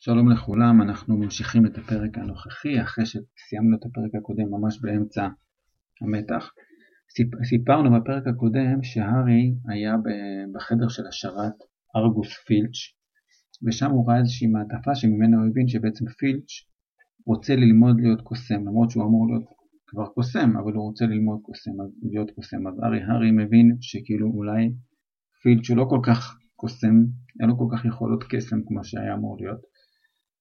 שלום לכולם, אנחנו ממשיכים את הפרק הנוכחי אחרי שסיימנו את הפרק הקודם ממש באמצע המתח. סיפ... סיפרנו בפרק הקודם שהארי היה בחדר של השרת ארגוס פילץ' ושם הוא ראה איזושהי מעטפה שממנה הוא הבין שבעצם פילץ' רוצה ללמוד להיות קוסם למרות שהוא אמור להיות כבר קוסם אבל הוא רוצה ללמוד קוסם, להיות קוסם אז הארי, הארי מבין שכאילו אולי פילץ' הוא לא כל כך קוסם, אין לו כל כך יכולות קסם כמו שהיה אמור להיות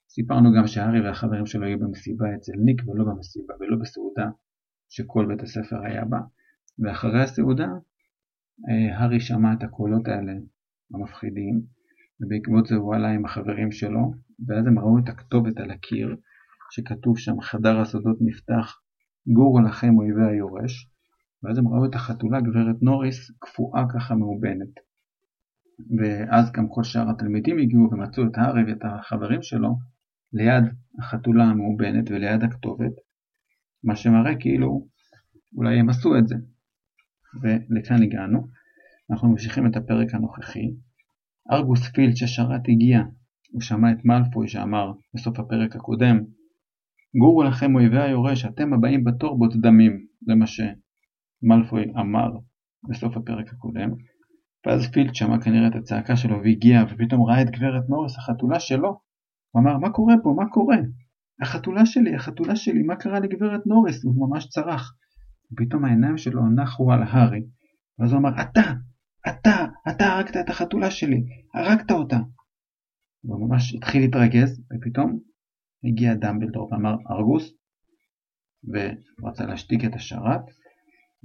סיפרנו גם שהארי והחברים שלו היו במסיבה אצל ניק ולא במסיבה ולא בסעודה שכל בית הספר היה בה. ואחרי הסעודה אה, הארי שמע את הקולות האלה המפחידים ובעקבות זה הוא עלה עם החברים שלו ואז הם ראו את הכתובת על הקיר שכתוב שם חדר הסודות נפתח גורו לכם אויבי היורש ואז הם ראו את החתולה גברת נוריס קפואה ככה מאובנת. ואז גם כל שאר התלמידים הגיעו ומצאו את הארי ואת החברים שלו ליד החתולה המאובנת וליד הכתובת, מה שמראה כאילו אולי הם עשו את זה. ולכאן הגענו. אנחנו ממשיכים את הפרק הנוכחי. ארגוס פילד ששרת הגיע, הוא שמע את מאלפוי שאמר בסוף הפרק הקודם גורו לכם אויבי היורש, אתם הבאים בתור בוט דמים, זה מה שמאלפוי אמר בסוף הפרק הקודם. ואז פילד שמע כנראה את הצעקה שלו והגיע ופתאום ראה את גברת נוריס החתולה שלו הוא אמר, מה קורה פה? מה קורה? החתולה שלי, החתולה שלי, מה קרה לגברת נוריס? הוא ממש צרח. ופתאום העיניים שלו נחו על הארי. ואז הוא אמר, אתה, אתה, אתה הרגת את החתולה שלי, הרגת אותה. הוא ממש התחיל להתרגז, ופתאום הגיע דמבלדור ואמר, ארגוס, והוא רצה להשתיק את השרת,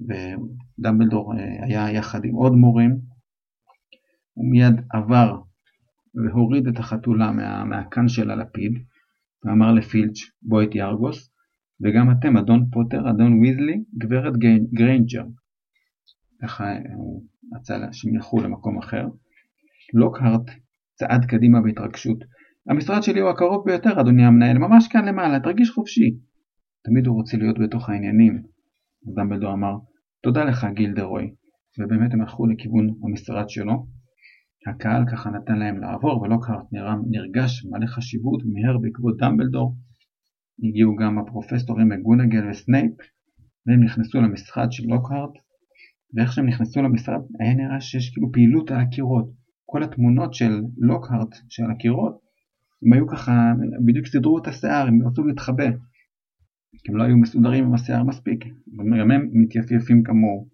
ודמבלדור אה, היה יחד עם עוד מורים, הוא מיד עבר והוריד את החתולה מה, מהכן של הלפיד, ואמר לפילץ' בוא איתי ארגוס, וגם אתם, אדון פוטר, אדון ויזלי, גברת גריינג'ר. ככה הוא רצה שהם ילכו למקום אחר. לוקהרט צעד קדימה בהתרגשות. המשרד שלי הוא הקרוב ביותר, אדוני המנהל, ממש כאן למעלה, תרגיש חופשי. תמיד הוא רוצה להיות בתוך העניינים. דמבלדור אמר, תודה לך גילדרוי, ובאמת הם הלכו לכיוון המשרד שלו. הקהל ככה נתן להם לעבור ולוקהרט נרגש מלא חשיבות ומיהר בעקבות דמבלדור. הגיעו גם הפרופסורים מגונגל וסנייפ והם נכנסו למשרד של לוקהרט ואיך שהם נכנסו למשרד היה נראה שיש כאילו פעילות על הקירות. כל התמונות של לוקהרט של הקירות הם היו ככה בדיוק סידרו את השיער הם רצו להתחבא הם לא היו מסודרים עם השיער מספיק גם הם מתייפייפים כמוהו.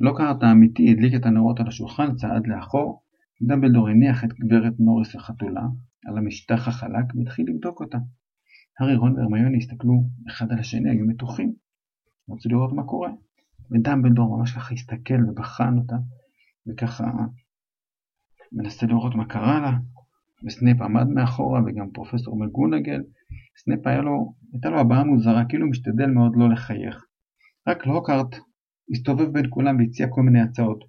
לוקהרט האמיתי הדליק את הנרות על השולחן צעד לאחור דמבלדור הניח את גברת נוריס החתולה על המשטח החלק והתחיל לבדוק אותה. הארי, רון והרמיוני הסתכלו אחד על השני, היו מתוחים. רצו לראות מה קורה. ודמבלדור ממש ככה הסתכל ובחן אותה, וככה מנסה לראות מה קרה לה. וסנייפ עמד מאחורה וגם פרופסור מקגונגל. סנייפ היה לו, הייתה לו הבעה מוזרה, כאילו משתדל מאוד לא לחייך. רק לוקארט הסתובב בין כולם והציע כל מיני הצעות.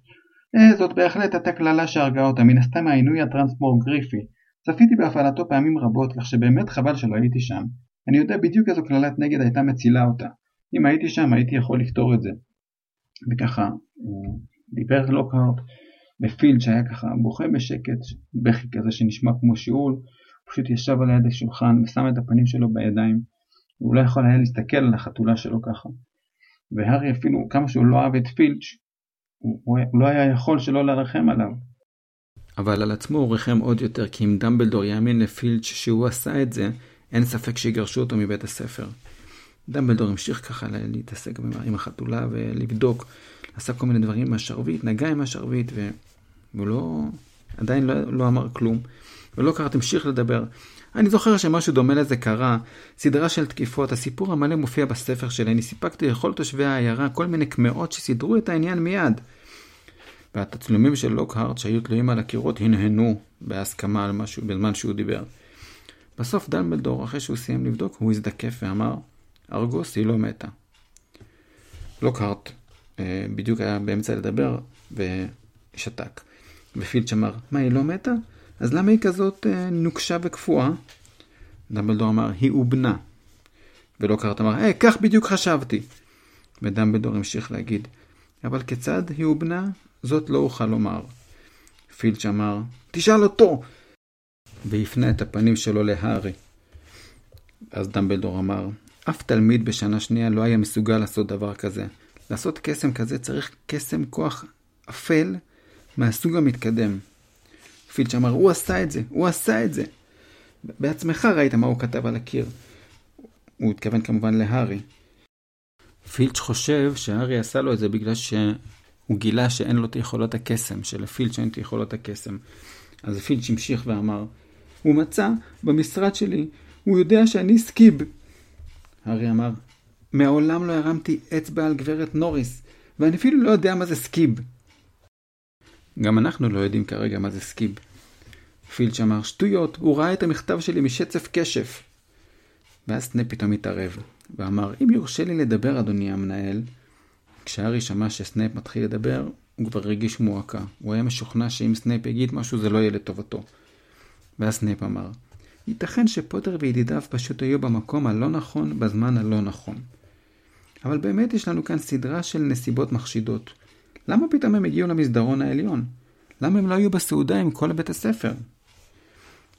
אה, זאת בהחלט הייתה קללה שהרגה אותה, מן הסתם העינוי הטרנסמורגריפי. צפיתי בהפעלתו פעמים רבות, כך שבאמת חבל שלא הייתי שם. אני יודע בדיוק איזו קללת נגד הייתה מצילה אותה. אם הייתי שם הייתי יכול לפתור את זה. וככה הוא דיבר לוקהארט בפילד שהיה ככה בוכה בשקט, בכי כזה שנשמע כמו שיעול, פשוט ישב על יד השולחן ושם את הפנים שלו בידיים, הוא לא יכול היה להסתכל על החתולה שלו ככה. והארי אפילו, כמה שהוא לא אהב את פילץ', הוא לא היה יכול שלא לרחם עליו. אבל על עצמו הוא ריחם עוד יותר, כי אם דמבלדור יאמין לפילץ' שהוא עשה את זה, אין ספק שיגרשו אותו מבית הספר. דמבלדור המשיך ככה להתעסק עם החתולה ולבדוק, עשה כל מיני דברים עם השרביט, נגע עם השרביט, והוא לא, עדיין לא, לא אמר כלום. ולוקהרט המשיך לדבר. אני זוכר שמשהו דומה לזה קרה, סדרה של תקיפות, הסיפור המלא מופיע בספר שלי, אני סיפקתי לכל תושבי העיירה כל מיני קמעות שסידרו את העניין מיד. והתצלומים של לוקהארט שהיו תלויים על הקירות הנהנו בהסכמה על משהו בזמן שהוא דיבר. בסוף דמבלדור, אחרי שהוא סיים לבדוק, הוא הזדקף ואמר, ארגוס היא לא מתה. לוקהארט אה, בדיוק היה באמצע לדבר ושתק. ופילץ' אמר, מה היא לא מתה? אז למה היא כזאת אה, נוקשה וקפואה? דמבלדור אמר, היא אובנה. ולוקהארט אמר, היי, כך בדיוק חשבתי. ודמבלדור המשיך להגיד, אבל כיצד היא הובנה? זאת לא אוכל לומר. פילץ' אמר, תשאל אותו! והפנה את הפנים שלו להארי. אז דמבלדור אמר, אף תלמיד בשנה שנייה לא היה מסוגל לעשות דבר כזה. לעשות קסם כזה צריך קסם כוח אפל מהסוג המתקדם. פילץ' אמר, הוא עשה את זה, הוא עשה את זה. בעצמך ראית מה הוא כתב על הקיר. הוא התכוון כמובן להארי. פילץ' חושב שהארי עשה לו את זה בגלל שהוא גילה שאין לו את יכולות הקסם, שלפילץ' אין את יכולות הקסם. אז פילץ' המשיך ואמר, הוא מצא במשרד שלי, הוא יודע שאני סקיב. הארי אמר, מעולם לא הרמתי אצבע על גברת נוריס, ואני אפילו לא יודע מה זה סקיב. גם אנחנו לא יודעים כרגע מה זה סקיב. פילץ' אמר, שטויות, הוא ראה את המכתב שלי בשצף קצף. ואז סנייפ פתאום התערב, ואמר, אם יורשה לי לדבר, אדוני המנהל, כשהארי שמע שסנייפ מתחיל לדבר, הוא כבר הרגיש מועקה. הוא היה משוכנע שאם סנייפ יגיד משהו זה לא יהיה לטובתו. ואז סנייפ אמר, ייתכן שפוטר וידידיו פשוט היו במקום הלא נכון בזמן הלא נכון. אבל באמת יש לנו כאן סדרה של נסיבות מחשידות. למה פתאום הם הגיעו למסדרון העליון? למה הם לא היו בסעודה עם כל בית הספר?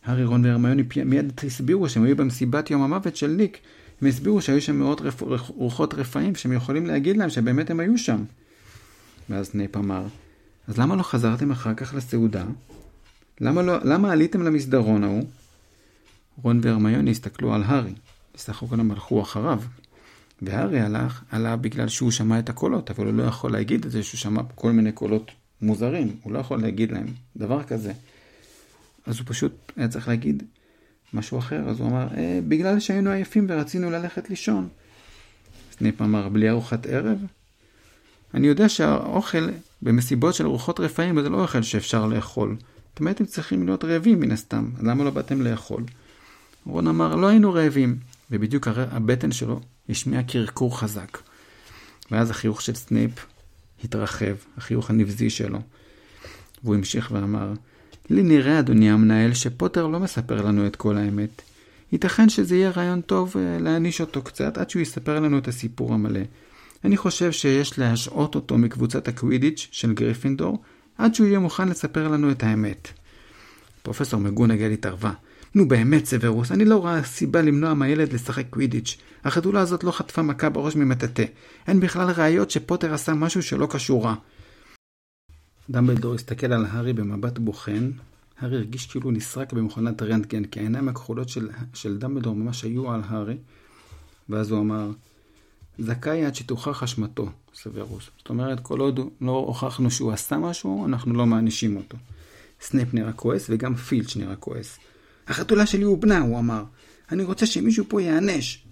הארי, רון והרמיוני מיד הסבירו שהם היו במסיבת יום המוות של ניק. הם הסבירו שהיו שם מאות רפ... רוחות רפאים שהם יכולים להגיד להם שבאמת הם היו שם. ואז סנייפ אמר, אז למה לא חזרתם אחר כך לסעודה? למה, לא... למה עליתם למסדרון ההוא? רון והרמיוני הסתכלו על הארי. בסך הכל הם הלכו אחריו. והארי הלך, עלה בגלל שהוא שמע את הקולות, אבל הוא לא יכול להגיד את זה שהוא שמע כל מיני קולות מוזרים. הוא לא יכול להגיד להם דבר כזה. אז הוא פשוט היה צריך להגיד משהו אחר, אז הוא אמר, אה, בגלל שהיינו עייפים ורצינו ללכת לישון. סניפ אמר, בלי ארוחת ערב? אני יודע שהאוכל במסיבות של ארוחות רפאים זה לא אוכל שאפשר לאכול. אתם הייתם צריכים להיות רעבים מן הסתם, אז למה לא באתם לאכול? רון אמר, לא היינו רעבים, ובדיוק הבטן שלו השמיע קרקור חזק. ואז החיוך של סנייפ התרחב, החיוך הנבזי שלו. והוא המשיך ואמר, לי נראה, אדוני המנהל, שפוטר לא מספר לנו את כל האמת. ייתכן שזה יהיה רעיון טוב אה, להעניש אותו קצת עד שהוא יספר לנו את הסיפור המלא. אני חושב שיש להשעות אותו מקבוצת הקווידיץ' של גריפינדור עד שהוא יהיה מוכן לספר לנו את האמת. פרופסור מגונגל התערבה. נו באמת, סוורוס, אני לא רואה סיבה למנוע מהילד לשחק קווידיץ'. החתולה הזאת לא חטפה מכה בראש ממטאטא. אין בכלל ראיות שפוטר עשה משהו שלא קשור רע. דמבלדור הסתכל על הארי במבט בוחן. הארי הרגיש כאילו נסרק במכונת רנטגן, כי העיניים הכחולות של, של דמבלדור ממש היו על הארי. ואז הוא אמר, זכאי עד שתוכח אשמתו, סוורוס. זאת אומרת, כל עוד לא הוכחנו שהוא עשה משהו, אנחנו לא מענישים אותו. סנייפ נראה כועס וגם פילץ' נראה כועס. החתולה שלי אובנה, הוא אמר. אני רוצה שמישהו פה ייענש.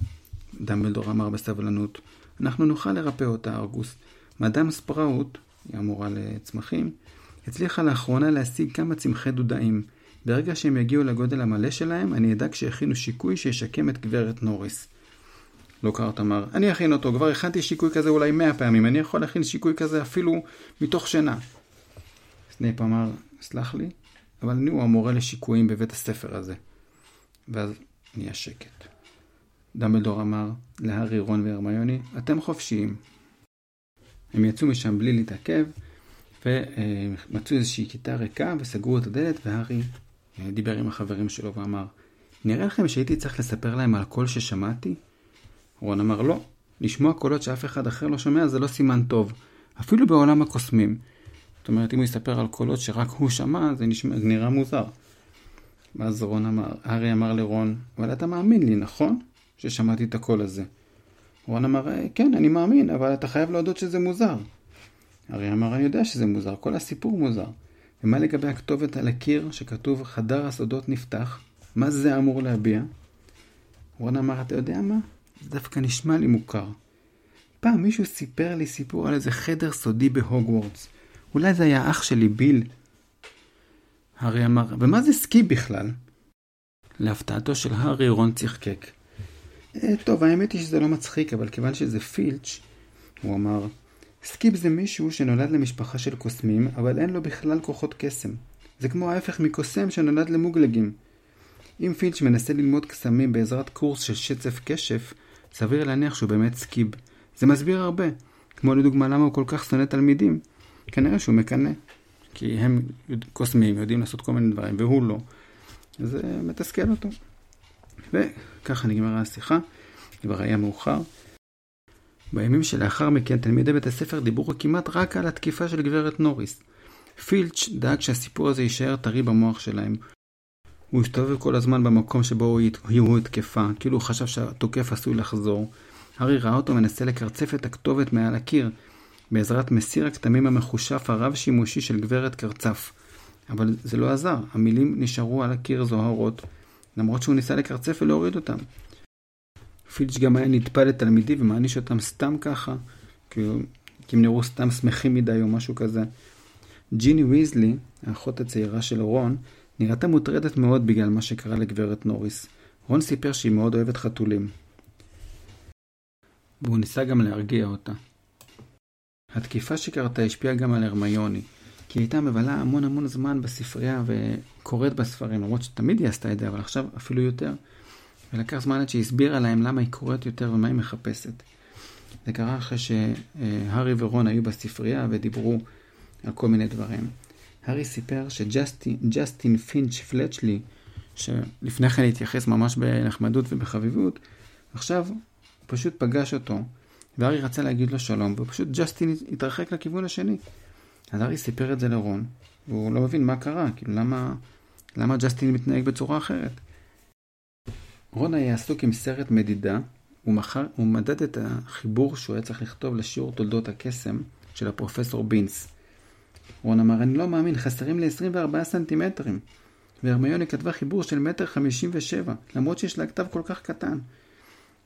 דמבלדור אמר בסבלנות, אנחנו נוכל לרפא אותה, ארגוס. מאדם ספראוט, היא המורה לצמחים, הצליחה לאחרונה להשיג כמה צמחי דודאים. ברגע שהם יגיעו לגודל המלא שלהם, אני אדאג שיכינו שיקוי שישקם את גברת נוריס. לוקארט אמר, אני אכין אותו, כבר הכנתי שיקוי כזה אולי מאה פעמים, אני יכול להכין שיקוי כזה אפילו מתוך שינה. סנייפ אמר, סלח לי, אבל אני הוא המורה לשיקויים בבית הספר הזה. ואז נהיה שקט. דמבלדור אמר להארי, רון והרמיוני, אתם חופשיים. הם יצאו משם בלי להתעכב, ומצאו איזושהי כיתה ריקה וסגרו את הדלת, והארי דיבר עם החברים שלו ואמר, נראה לכם שהייתי צריך לספר להם על הקול ששמעתי? רון אמר לא, לשמוע קולות שאף אחד אחר לא שומע זה לא סימן טוב, אפילו בעולם הקוסמים. זאת אומרת, אם הוא יספר על קולות שרק הוא שמע, זה נשמע, נראה מוזר. ואז רון אמר, הארי אמר לרון, אבל אתה מאמין לי, נכון? ששמעתי את הקול הזה. רון אמר, אה, כן, אני מאמין, אבל אתה חייב להודות שזה מוזר. הארי אמר, אני יודע שזה מוזר, כל הסיפור מוזר. ומה לגבי הכתובת על הקיר שכתוב חדר הסודות נפתח? מה זה אמור להביע? רון אמר, אתה יודע מה? זה דווקא נשמע לי מוכר. פעם מישהו סיפר לי סיפור על איזה חדר סודי בהוגוורטס. אולי זה היה אח שלי, ביל. הארי אמר, ומה זה סקיב בכלל? להפתעתו של הארי, רון צחקק. אה, טוב, האמת היא שזה לא מצחיק, אבל כיוון שזה פילץ', הוא אמר, סקיב זה מישהו שנולד למשפחה של קוסמים, אבל אין לו בכלל כוחות קסם. זה כמו ההפך מקוסם שנולד למוגלגים. אם פילץ' מנסה ללמוד קסמים בעזרת קורס של שצף קשף, סביר להניח שהוא באמת סקיב. זה מסביר הרבה. כמו לדוגמה למה הוא כל כך שונא תלמידים. כנראה שהוא מקנא. כי הם קוסמים, יודעים לעשות כל מיני דברים, והוא לא. זה מתסכל אותו. וככה נגמרה השיחה, כבר היה מאוחר. בימים שלאחר מכן תלמידי בית הספר דיברו כמעט רק על התקיפה של גברת נוריס. פילץ' דאג שהסיפור הזה יישאר טרי במוח שלהם. הוא הסתובב כל הזמן במקום שבו הוא הותקפה, כאילו הוא חשב שהתוקף עשוי לחזור. הארי ראה אותו מנסה לקרצף את הכתובת מעל הקיר, בעזרת מסיר הכתמים המחושף הרב-שימושי של גברת קרצף. אבל זה לא עזר, המילים נשארו על הקיר זוהרות, למרות שהוא ניסה לקרצף ולהוריד אותם. פילץ' גם היה נטפל לתלמידים ומעניש אותם סתם ככה, כי, כי הם נראו סתם שמחים מדי או משהו כזה. ג'יני ויזלי, האחות הצעירה של רון, נראתה מוטרדת מאוד בגלל מה שקרה לגברת נוריס. רון סיפר שהיא מאוד אוהבת חתולים. והוא ניסה גם להרגיע אותה. התקיפה שקרתה השפיעה גם על הרמיוני, כי היא הייתה מבלה המון המון זמן בספרייה וקוראת בספרים, למרות שתמיד היא עשתה את זה, אבל עכשיו אפילו יותר. ולקח זמן עד שהיא הסבירה להם למה היא קוראת יותר ומה היא מחפשת. זה קרה אחרי שהארי ורון היו בספרייה ודיברו על כל מיני דברים. הארי סיפר שג'סטין פינץ' פלצ'לי, שלפני כן התייחס ממש בנחמדות ובחביבות, עכשיו הוא פשוט פגש אותו, והארי רצה להגיד לו שלום, ופשוט ג'סטין התרחק לכיוון השני. אז הארי סיפר את זה לרון, והוא לא מבין מה קרה, כאילו למה, למה ג'סטין מתנהג בצורה אחרת. רון היה עסוק עם סרט מדידה, הוא, מחר, הוא מדד את החיבור שהוא היה צריך לכתוב לשיעור תולדות הקסם של הפרופסור בינס. רון אמר, אני לא מאמין, חסרים לי 24 סנטימטרים. והרמיוני כתבה חיבור של מטר חמישים ושבע, למרות שיש לה כתב כל כך קטן.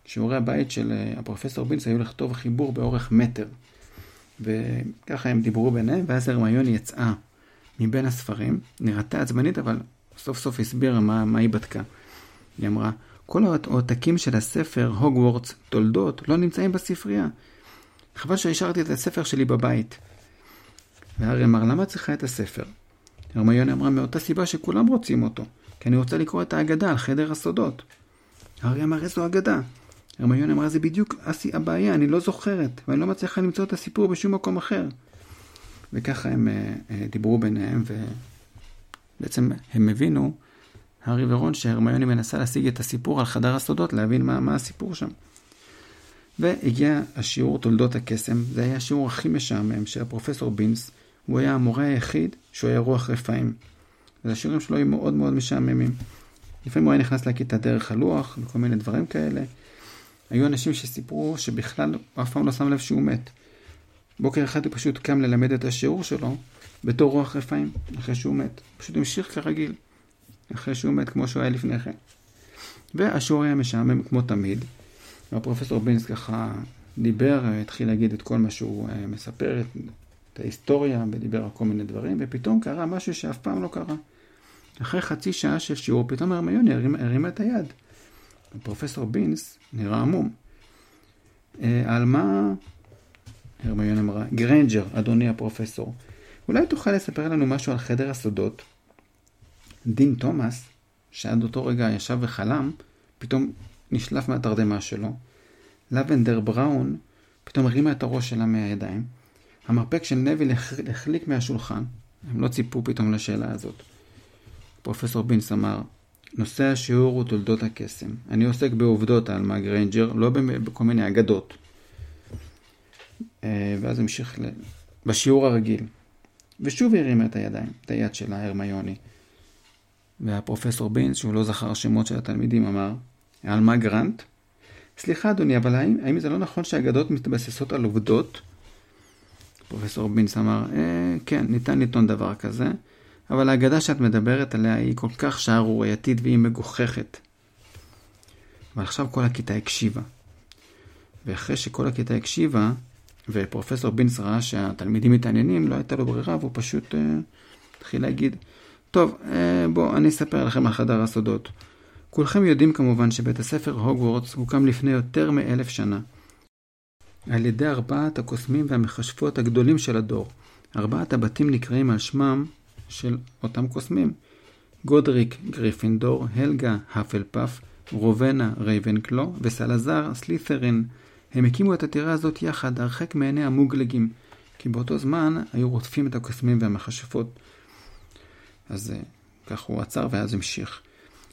שיעורי הבית של אה, הפרופסור בינס היו לכתוב חיבור באורך מטר. וככה הם דיברו ביניהם, ואז הרמיוני יצאה מבין הספרים, נראתה עצבנית, אבל סוף סוף הסבירה מה, מה היא בדקה. היא אמרה, כל העותקים של הספר הוגוורטס תולדות לא נמצאים בספרייה. חבל שהשארתי את הספר שלי בבית. והארי אמר, למה צריכה את הספר? הרמיוני אמרה, מאותה סיבה שכולם רוצים אותו, כי אני רוצה לקרוא את האגדה על חדר הסודות. הארי אמר, איזו אגדה? הרמיוני אמרה, זה בדיוק הבעיה, אני לא זוכרת, ואני לא מצליחה למצוא את הסיפור בשום מקום אחר. וככה הם uh, uh, דיברו ביניהם, ובעצם הם הבינו, הארי ורון, שהרמיוני מנסה להשיג את הסיפור על חדר הסודות, להבין מה, מה הסיפור שם. והגיע השיעור תולדות הקסם, זה היה השיעור הכי משעמם של הפרופסור בינס, הוא היה המורה היחיד שהוא היה רוח רפאים. אז השיעורים שלו היו מאוד מאוד משעממים. לפעמים הוא היה נכנס לכיתה דרך הלוח וכל מיני דברים כאלה. היו אנשים שסיפרו שבכלל אף פעם לא שם לב שהוא מת. בוקר אחד הוא פשוט קם ללמד את השיעור שלו בתור רוח רפאים, אחרי שהוא מת. פשוט המשיך כרגיל, אחרי שהוא מת כמו שהוא היה לפני כן. והשיעור היה משעמם כמו תמיד. והפרופסור בינס ככה דיבר, התחיל להגיד את כל מה שהוא אה, מספר, את ההיסטוריה, ודיבר על כל מיני דברים, ופתאום קרה משהו שאף פעם לא קרה. אחרי חצי שעה של שיעור, פתאום הרמיוני הרימה הרים את היד. פרופסור בינס נראה עמום. העלמה... הרמיוני אמרה, גרנג'ר, אדוני הפרופסור, אולי תוכל לספר לנו משהו על חדר הסודות? דין תומאס, שעד אותו רגע ישב וחלם, פתאום נשלף מהתרדמה שלו. לבנדר בראון פתאום הרימה את הראש שלה מהידיים. המרפק של נוויל החליק מהשולחן. הם לא ציפו פתאום לשאלה הזאת. פרופסור בינס אמר, נושא השיעור הוא תולדות הקסם. אני עוסק בעובדות העלמה גריינג'ר, לא בכל מיני אגדות. אה, ואז המשיך ל... בשיעור הרגיל. ושוב הרימה את הידיים, את היד שלה, הרמיוני. והפרופסור בינס, שהוא לא זכר שמות של התלמידים, אמר, על מה גרנט? סליחה אדוני, אבל האם, האם זה לא נכון שאגדות מתבססות על עובדות? פרופסור בינס אמר, אה, כן, ניתן לטעון דבר כזה. אבל האגדה שאת מדברת עליה היא כל כך שערורייתית והיא מגוחכת. ועכשיו כל הכיתה הקשיבה. ואחרי שכל הכיתה הקשיבה, ופרופסור בינס ראה שהתלמידים מתעניינים, לא הייתה לו ברירה, והוא פשוט uh, התחיל להגיד, טוב, uh, בואו, אני אספר לכם על חדר הסודות. כולכם יודעים כמובן שבית הספר הוגוורטס הוקם לפני יותר מאלף שנה. על ידי ארבעת הקוסמים והמכשפות הגדולים של הדור. ארבעת הבתים נקראים על שמם של אותם קוסמים. גודריק גריפינדור, הלגה הפלפאף, רוונה רייבנקלו וסלזר סלית'רין. הם הקימו את הטירה הזאת יחד, הרחק מעיני המוגלגים, כי באותו זמן היו רודפים את הקוסמים והמכשפות. אז אה, כך הוא עצר ואז המשיך.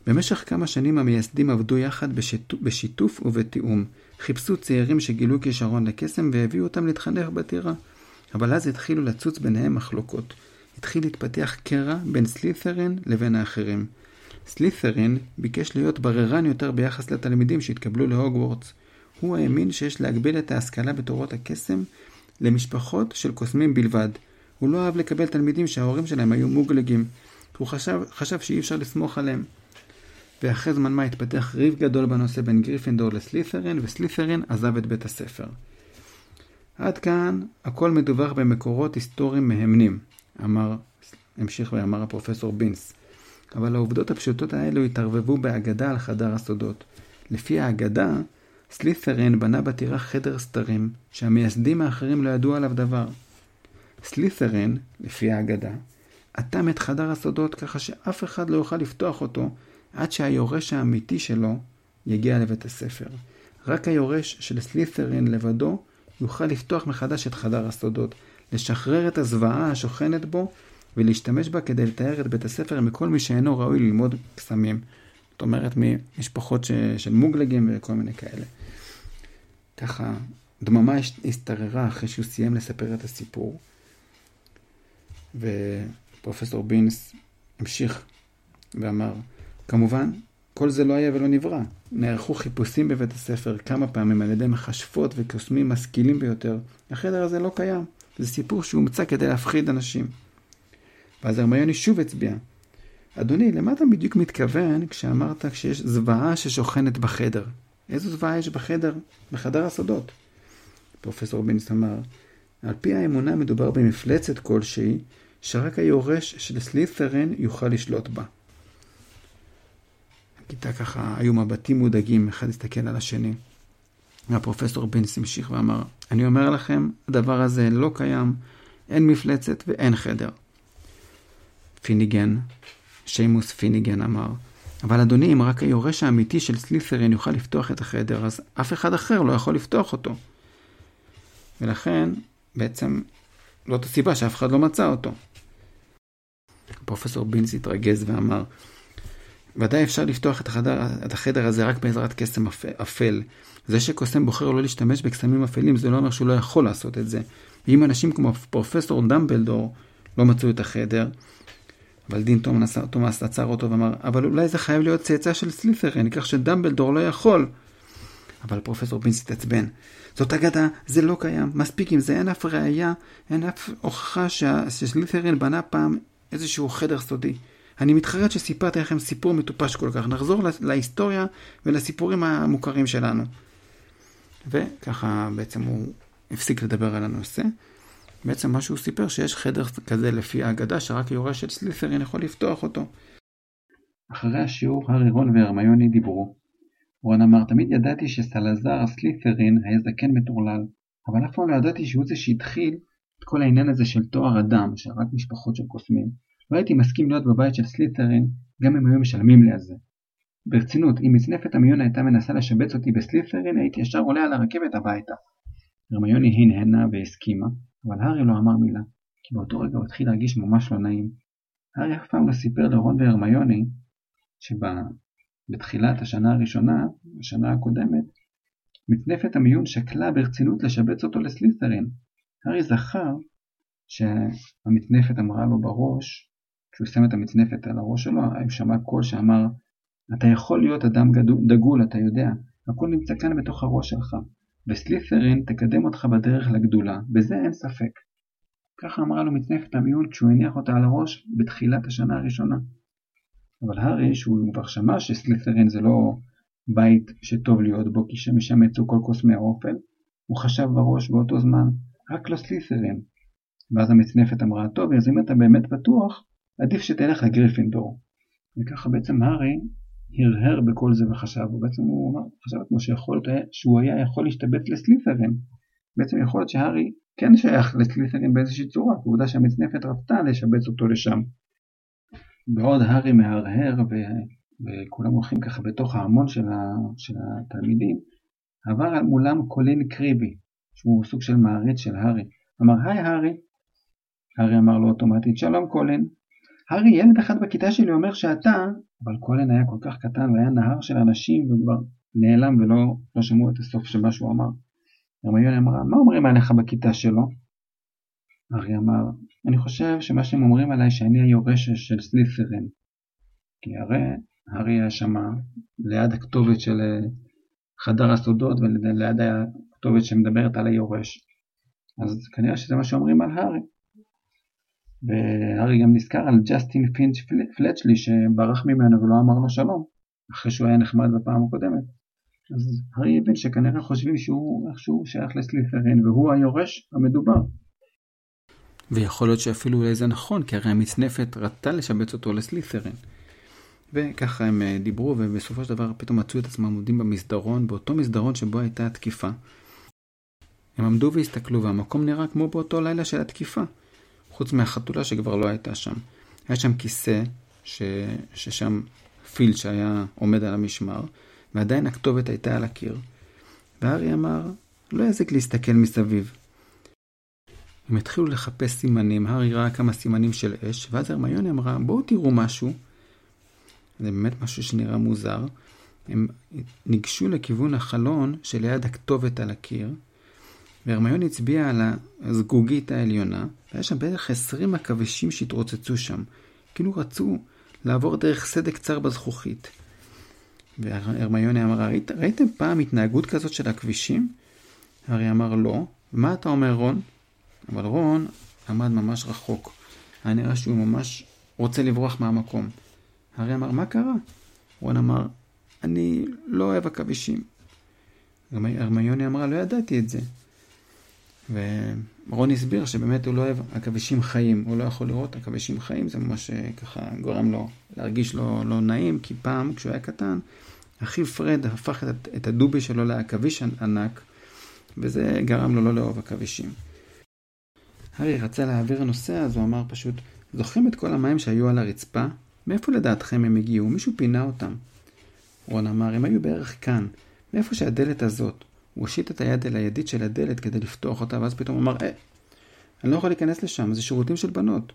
במשך כמה שנים המייסדים עבדו יחד בשיתוף, בשיתוף ובתיאום. חיפשו צעירים שגילו כישרון לקסם והביאו אותם להתחנך בטירה. אבל אז התחילו לצוץ ביניהם מחלוקות. התחיל להתפתח קרע בין סלית'רין לבין האחרים. סלית'רין ביקש להיות בררן יותר ביחס לתלמידים שהתקבלו להוגוורטס. הוא האמין שיש להגביל את ההשכלה בתורות הקסם למשפחות של קוסמים בלבד. הוא לא אהב לקבל תלמידים שההורים שלהם היו מוגלגים. הוא חשב, חשב שאי אפשר לסמוך עליהם. ואחרי זמן מה התפתח ריב גדול בנושא בין גריפינדור לסלית'רין, וסלית'רין עזב את בית הספר. עד כאן הכל מדווח במקורות היסטוריים מהמנים, אמר, המשיך ואמר הפרופסור בינס. אבל העובדות הפשוטות האלו התערבבו באגדה על חדר הסודות. לפי האגדה, סלית'רין בנה בטירה חדר סתרים, שהמייסדים האחרים לא ידעו עליו דבר. סלית'רין, לפי האגדה, אטם את חדר הסודות ככה שאף אחד לא יוכל לפתוח אותו עד שהיורש האמיתי שלו יגיע לבית הספר. רק היורש של סלית'רין לבדו יוכל לפתוח מחדש את חדר הסודות, לשחרר את הזוועה השוכנת בו ולהשתמש בה כדי לתאר את בית הספר מכל מי שאינו ראוי ללמוד קסמים. זאת אומרת, ממשפחות ש... של מוגלגים וכל מיני כאלה. ככה, דממה השתררה אחרי שהוא סיים לספר את הסיפור. ופרופסור בינס המשיך ואמר, כמובן, כל זה לא היה ולא נברא. נערכו חיפושים בבית הספר כמה פעמים על ידי מכשפות וקוסמים משכילים ביותר. החדר הזה לא קיים. זה סיפור שהומצא כדי להפחיד אנשים. ואז הרמיוני שוב הצביע. אדוני, למה אתה בדיוק מתכוון כשאמרת כשיש זוועה ששוכנת בחדר? איזו זוועה יש בחדר? בחדר הסודות. פרופסור בינס אמר, על פי האמונה מדובר במפלצת כלשהי, שרק היורש של סלית'רן יוכל לשלוט בה. הכיתה ככה, היו מבטים מודאגים, אחד הסתכל על השני. והפרופסור בינס המשיך ואמר, אני אומר לכם, הדבר הזה לא קיים, אין מפלצת ואין חדר. פיניגן, שיימוס פיניגן אמר, אבל אדוני, אם רק היורש האמיתי של סלית'רין יוכל לפתוח את החדר, אז אף אחד אחר לא יכול לפתוח אותו. ולכן, בעצם, זאת הסיבה שאף אחד לא מצא אותו. פרופסור בינס התרגז ואמר, ודאי אפשר לפתוח את החדר, את החדר הזה רק בעזרת קסם אפל. זה שקוסם בוחר לא להשתמש בקסמים אפלים, זה לא אומר שהוא לא יכול לעשות את זה. ואם אנשים כמו פרופסור דמבלדור לא מצאו את החדר, אבל דין תומאס, תומאס עצר אותו ואמר, אבל אולי זה חייב להיות צאצא של סלית'רין, כך שדמבלדור לא יכול. אבל פרופסור בינס התעצבן. זאת אגדה, זה לא קיים, מספיק עם זה, אין אף ראייה, אין אף הוכחה שסלית'רין בנה פעם איזשהו חדר סודי. אני מתחרט שסיפרתי לכם סיפור מטופש כל כך. נחזור להיסטוריה ולסיפורים המוכרים שלנו. וככה בעצם הוא הפסיק לדבר על הנושא. בעצם מה שהוא סיפר שיש חדר כזה לפי האגדה שרק יורש של סלית'רין יכול לפתוח אותו. אחרי השיעור הארי רון והרמיוני דיברו. רון אמר תמיד ידעתי שסלזר הסלית'רין היה זקן מטורלל, אבל אף פעם לא ידעתי שהוא זה שהתחיל את כל העניין הזה של תואר אדם, של רק משפחות של קוסמים. לא הייתי מסכים להיות בבית של סלית'רין גם אם היו משלמים לי על זה. ברצינות, אם מצנפת המיון הייתה מנסה לשבץ אותי בסלית'רין, הייתי ישר עולה על הרכבת הביתה. הרמיוני הנהנה והסכימה, אבל הארי לא אמר מילה, כי באותו רגע הוא התחיל להרגיש ממש לא נעים. הארי אף פעם לא סיפר לרון והרמיוני שבתחילת השנה הראשונה, השנה הקודמת, מצנפת המיון שקלה ברצינות לשבץ אותו לסלית'רין. הארי זכר שהמצנפת אמרה לו בראש כשהוא שם את המצנפת על הראש שלו, הוא שמע קול שאמר, אתה יכול להיות אדם דגול, אתה יודע, הכל נמצא כאן בתוך הראש שלך, וסלית'רין תקדם אותך בדרך לגדולה, בזה אין ספק. ככה אמרה לו מצנפת המיון כשהוא הניח אותה על הראש בתחילת השנה הראשונה. אבל הארי, שהוא כבר שמע שסלית'רין זה לא בית שטוב להיות בו, כי שמשם יצאו כל קוסמי האופל, הוא חשב בראש באותו זמן, רק לא סלית'רין. ואז המצנפת אמרה, טוב, אז אם אתה באמת בטוח, עדיף שתלך לגריפינדור. וככה בעצם הארי הרהר בכל זה וחשב, ובעצם הוא אמר, חשב כמו שיכול להיות שהוא היה יכול להשתבץ לסלית'רין. בעצם יכול להיות שהארי כן שייך לסלית'רין באיזושהי צורה, העובדה שהמצנפת רצתה לשבץ אותו לשם. בעוד הארי מהרהר ו... וכולם הולכים ככה בתוך ההמון של, ה... של התלמידים, עבר מולם קולין קריבי, שהוא סוג של מעריץ של הארי. אמר, היי הארי. הארי אמר לו אוטומטית, שלום קולין, הארי, ילד אחד בכיתה שלי אומר שאתה, אבל קולן היה כל כך קטן והיה נהר של אנשים וכבר נעלם ולא לא שמעו את הסוף של מה שהוא אמר. הרמיוני אמרה, מה אומרים עליך בכיתה שלו? הארי אמר, אני חושב שמה שהם אומרים עליי שאני היורש של סלית'רין. כי הרי הארי היה שם ליד הכתובת של אה, חדר הסודות וליד הכתובת שמדברת על היורש. אז כנראה שזה מה שאומרים על הארי. והארי גם נזכר על ג'סטין פינץ' פלצ'לי שברח ממנו ולא אמר לו שלום, אחרי שהוא היה נחמד בפעם הקודמת. אז הארי הבין שכנראה חושבים שהוא איכשהו שייך לסלית'רין והוא היורש המדובר. ויכול להיות שאפילו אולי זה נכון, כי הרי המצנפת רצתה לשבץ אותו לסלית'רין. וככה הם אה, דיברו, ובסופו של דבר פתאום מצאו את עצמם עומדים במסדרון, באותו מסדרון שבו הייתה התקיפה. הם עמדו והסתכלו, והמקום נראה כמו באותו לילה של התקיפה. חוץ מהחתולה שכבר לא הייתה שם. היה שם כיסא, ש... ששם פילץ' היה עומד על המשמר, ועדיין הכתובת הייתה על הקיר. והארי אמר, לא יזיק להסתכל מסביב. הם התחילו לחפש סימנים, הארי ראה כמה סימנים של אש, ואז הרמיוני אמרה, בואו תראו משהו. זה באמת משהו שנראה מוזר. הם ניגשו לכיוון החלון שליד הכתובת על הקיר, והרמיון הצביע על הזגוגית העליונה, והיה שם בערך 20 עכבישים שהתרוצצו שם, כאילו רצו לעבור דרך סדק קצר בזכוכית. והרמיוני אמר, ראית, ראיתם פעם התנהגות כזאת של הכבישים? הארי אמר לא. ומה אתה אומר רון? אבל רון עמד ממש רחוק. היה נראה שהוא ממש רוצה לברוח מהמקום. הארי אמר, מה קרה? רון אמר, אני לא אוהב עכבישים. הרמיוני אמרה, לא ידעתי את זה. ורון הסביר שבאמת הוא לא אוהב עכבישים חיים, הוא לא יכול לראות עכבישים חיים, זה ממש אה, ככה גורם לו להרגיש לא, לא נעים, כי פעם כשהוא היה קטן, אחיו פרד הפך את, את הדובי שלו לעכביש ענק, וזה גרם לו לא לאהוב עכבישים. הארי רצה להעביר הנושא, אז הוא אמר פשוט, זוכרים את כל המים שהיו על הרצפה? מאיפה לדעתכם הם הגיעו? מישהו פינה אותם. רון אמר, הם היו בערך כאן, מאיפה שהדלת הזאת. הוא הושיט את היד אל הידית של הדלת כדי לפתוח אותה, ואז פתאום אמר, אה, אני לא יכול להיכנס לשם, זה שירותים של בנות.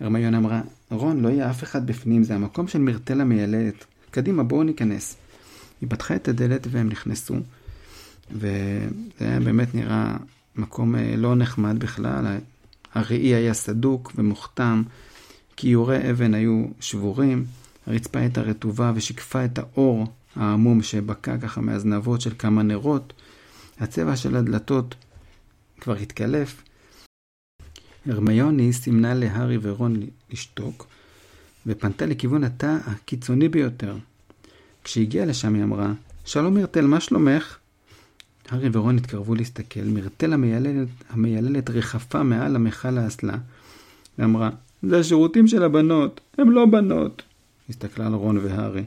הרמיון אמרה, רון, לא יהיה אף אחד בפנים, זה המקום של מרטל המיילדת. קדימה, בואו ניכנס. היא פתחה את הדלת והם נכנסו, וזה היה באמת נראה מקום אה, לא נחמד בכלל. הראי היה סדוק ומוכתם, כיורי אבן היו שבורים, הרצפה הייתה רטובה ושיקפה את האור העמום שבקע ככה מהזנבות של כמה נרות. הצבע של הדלתות כבר התקלף. הרמיוני סימנה להארי ורון לשתוק, ופנתה לכיוון התא הקיצוני ביותר. כשהגיעה לשם היא אמרה, שלום מרטל, מה שלומך? הארי ורון התקרבו להסתכל, מרטל המייללת, המייללת ריחפה מעל המכל האסלה, ואמרה, זה השירותים של הבנות, הם לא בנות. הסתכלה על רון והארי.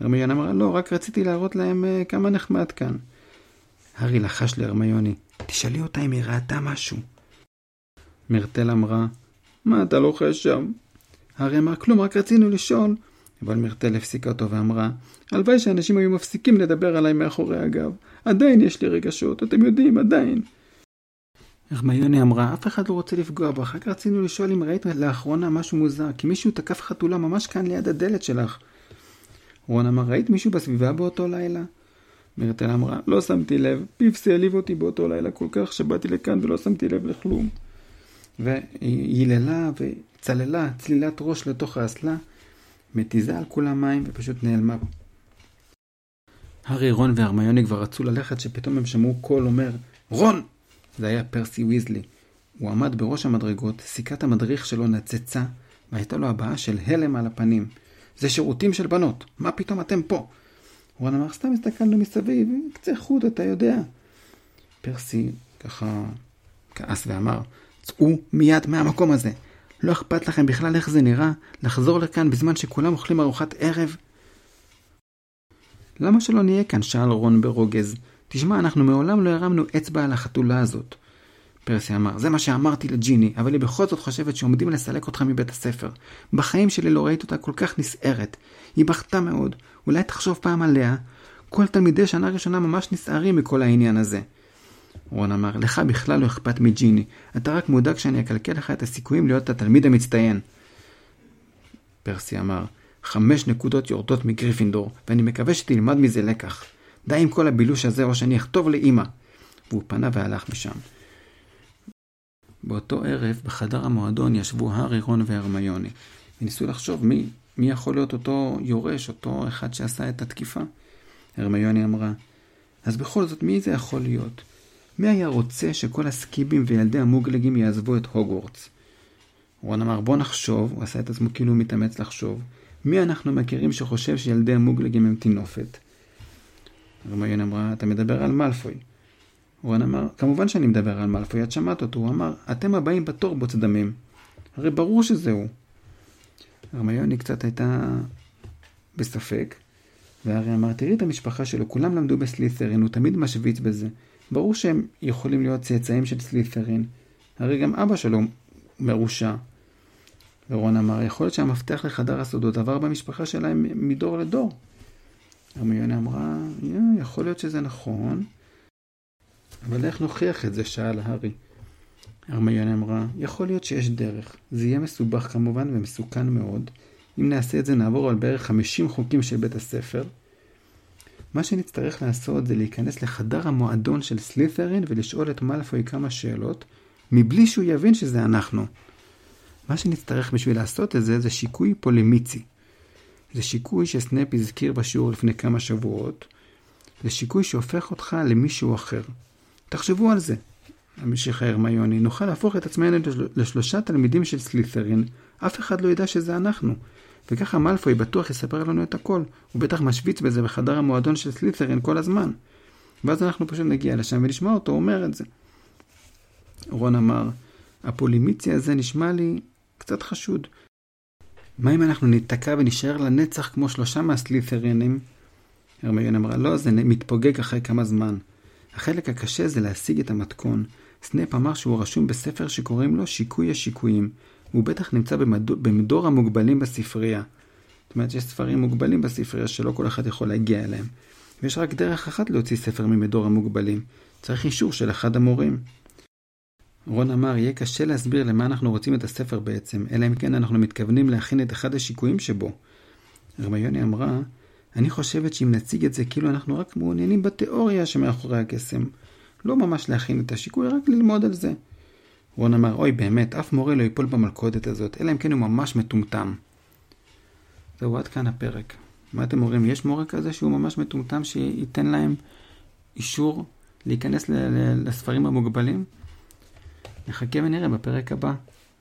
הרמיון אמרה, לא, רק רציתי להראות להם uh, כמה נחמד כאן. הארי לחש להרמיוני, תשאלי אותה אם היא ראתה משהו. מרטל אמרה, מה אתה לוחש שם? הארי אמר, כלום, רק רצינו לשאול. אבל מרטל הפסיקה אותו ואמרה, הלוואי שאנשים היו מפסיקים לדבר עליי מאחורי הגב. עדיין יש לי רגשות, אתם יודעים, עדיין. הרמיוני אמרה, אף אחד לא רוצה לפגוע בך, רק רצינו לשאול אם ראית לאחרונה משהו מוזר, כי מישהו תקף חתולה ממש כאן ליד הדלת שלך. רון אמר, ראית מישהו בסביבה באותו לילה? מרטל אמרה, לא שמתי לב, פיפסי העליב אותי באותו לילה כל כך שבאתי לכאן ולא שמתי לב לכלום. והיא היללה וצללה צלילת ראש לתוך האסלה, מתיזה על כולם מים ופשוט נעלמה. הארי, רון והרמיוני כבר רצו ללכת, שפתאום הם שמעו קול אומר, רון! זה היה פרסי ויזלי. הוא עמד בראש המדרגות, סיכת המדריך שלו נצצה, והייתה לו הבעה של הלם על הפנים. זה שירותים של בנות, מה פתאום אתם פה? רון אמר, סתם הסתכלנו מסביב, קצה חוט, אתה יודע. פרסי ככה כעס ואמר, צאו מיד מהמקום הזה. לא אכפת לכם בכלל איך זה נראה, לחזור לכאן בזמן שכולם אוכלים ארוחת ערב? למה שלא נהיה כאן? שאל רון ברוגז. תשמע, אנחנו מעולם לא הרמנו אצבע על החתולה הזאת. פרסי אמר, זה מה שאמרתי לג'יני, אבל היא בכל זאת חושבת שעומדים לסלק אותך מבית הספר. בחיים שלי לא ראיתי אותה כל כך נסערת. היא בכתה מאוד. אולי תחשוב פעם עליה. כל תלמידי שנה ראשונה ממש נסערים מכל העניין הזה. רון אמר, לך בכלל לא אכפת מג'יני. אתה רק מודאג שאני אקלקל לך את הסיכויים להיות התלמיד המצטיין. פרסי אמר, חמש נקודות יורדות מגריפינדור, ואני מקווה שתלמד מזה לקח. די עם כל הבילוש הזה, או שאני אכתוב לאימא. והוא פנה והלך משם. באותו ערב, בחדר המועדון ישבו הארי, רון והרמיוני, וניסו לחשוב מי, מי יכול להיות אותו יורש, אותו אחד שעשה את התקיפה. הרמיוני אמרה, אז בכל זאת, מי זה יכול להיות? מי היה רוצה שכל הסקיבים וילדי המוגלגים יעזבו את הוגוורטס? רון אמר, בוא נחשוב, הוא עשה את עצמו כאילו הוא מתאמץ לחשוב, מי אנחנו מכירים שחושב שילדי המוגלגים הם טינופת? הרמיון אמרה, אתה מדבר על מאלפוי. רון אמר, כמובן שאני מדבר על מאלפוי, את שמעת אותו. הוא אמר, אתם הבאים בתור בוץ דמים. הרי ברור שזה הוא. הרמיוני קצת הייתה בספק, והרי אמר, תראי את המשפחה שלו, כולם למדו בסלית'רין, הוא תמיד משוויץ בזה. ברור שהם יכולים להיות צאצאים של סלית'רין. הרי גם אבא שלו מרושע. ורון אמר, יכול להיות שהמפתח לחדר הסודות עבר במשפחה שלהם מדור לדור. הרמיוני אמרה, יכול להיות שזה נכון, אבל איך נוכיח את זה? שאל הארי. הרמיוני אמרה, יכול להיות שיש דרך. זה יהיה מסובך כמובן ומסוכן מאוד. אם נעשה את זה נעבור על בערך 50 חוקים של בית הספר. מה שנצטרך לעשות זה להיכנס לחדר המועדון של סלית'רין ולשאול את מאלפוי כמה שאלות, מבלי שהוא יבין שזה אנחנו. מה שנצטרך בשביל לעשות את זה זה שיקוי פולימיצי. זה שיקוי שסנאפ הזכיר בשיעור לפני כמה שבועות. זה שיקוי שהופך אותך למישהו אחר. תחשבו על זה, המשיכה הרמיוני. נוכל להפוך את עצמנו לשלושה תלמידים של סלית'רין. אף אחד לא ידע שזה אנחנו. וככה מאלפוי בטוח יספר לנו את הכל. הוא בטח משוויץ בזה בחדר המועדון של סלית'רין כל הזמן. ואז אנחנו פשוט נגיע לשם ונשמע אותו אומר את זה. רון אמר, הפולימיציה הזה נשמע לי קצת חשוד. מה אם אנחנו ניתקע ונשאר לנצח כמו שלושה מהסלית'רינים? הרמיון אמרה, לא, זה מתפוגג אחרי כמה זמן. החלק הקשה זה להשיג את המתכון. סנאפ אמר שהוא רשום בספר שקוראים לו שיקוי השיקויים. הוא בטח נמצא במדור, במדור המוגבלים בספרייה. זאת אומרת, יש ספרים מוגבלים בספרייה שלא כל אחד יכול להגיע אליהם. ויש רק דרך אחת להוציא ספר ממדור המוגבלים. צריך אישור של אחד המורים. רון אמר, יהיה קשה להסביר למה אנחנו רוצים את הספר בעצם, אלא אם כן אנחנו מתכוונים להכין את אחד השיקויים שבו. הרמיוני אמרה, אני חושבת שאם נציג את זה כאילו אנחנו רק מעוניינים בתיאוריה שמאחורי הקסם, לא ממש להכין את השיקוי, רק ללמוד על זה. רון אמר, אוי באמת, אף מורה לא ייפול במלכודת הזאת, אלא אם כן הוא ממש מטומטם. זהו, עד כאן הפרק. מה אתם אומרים, יש מורה כזה שהוא ממש מטומטם שייתן להם אישור להיכנס לספרים המוגבלים? נחכה ונראה בפרק הבא.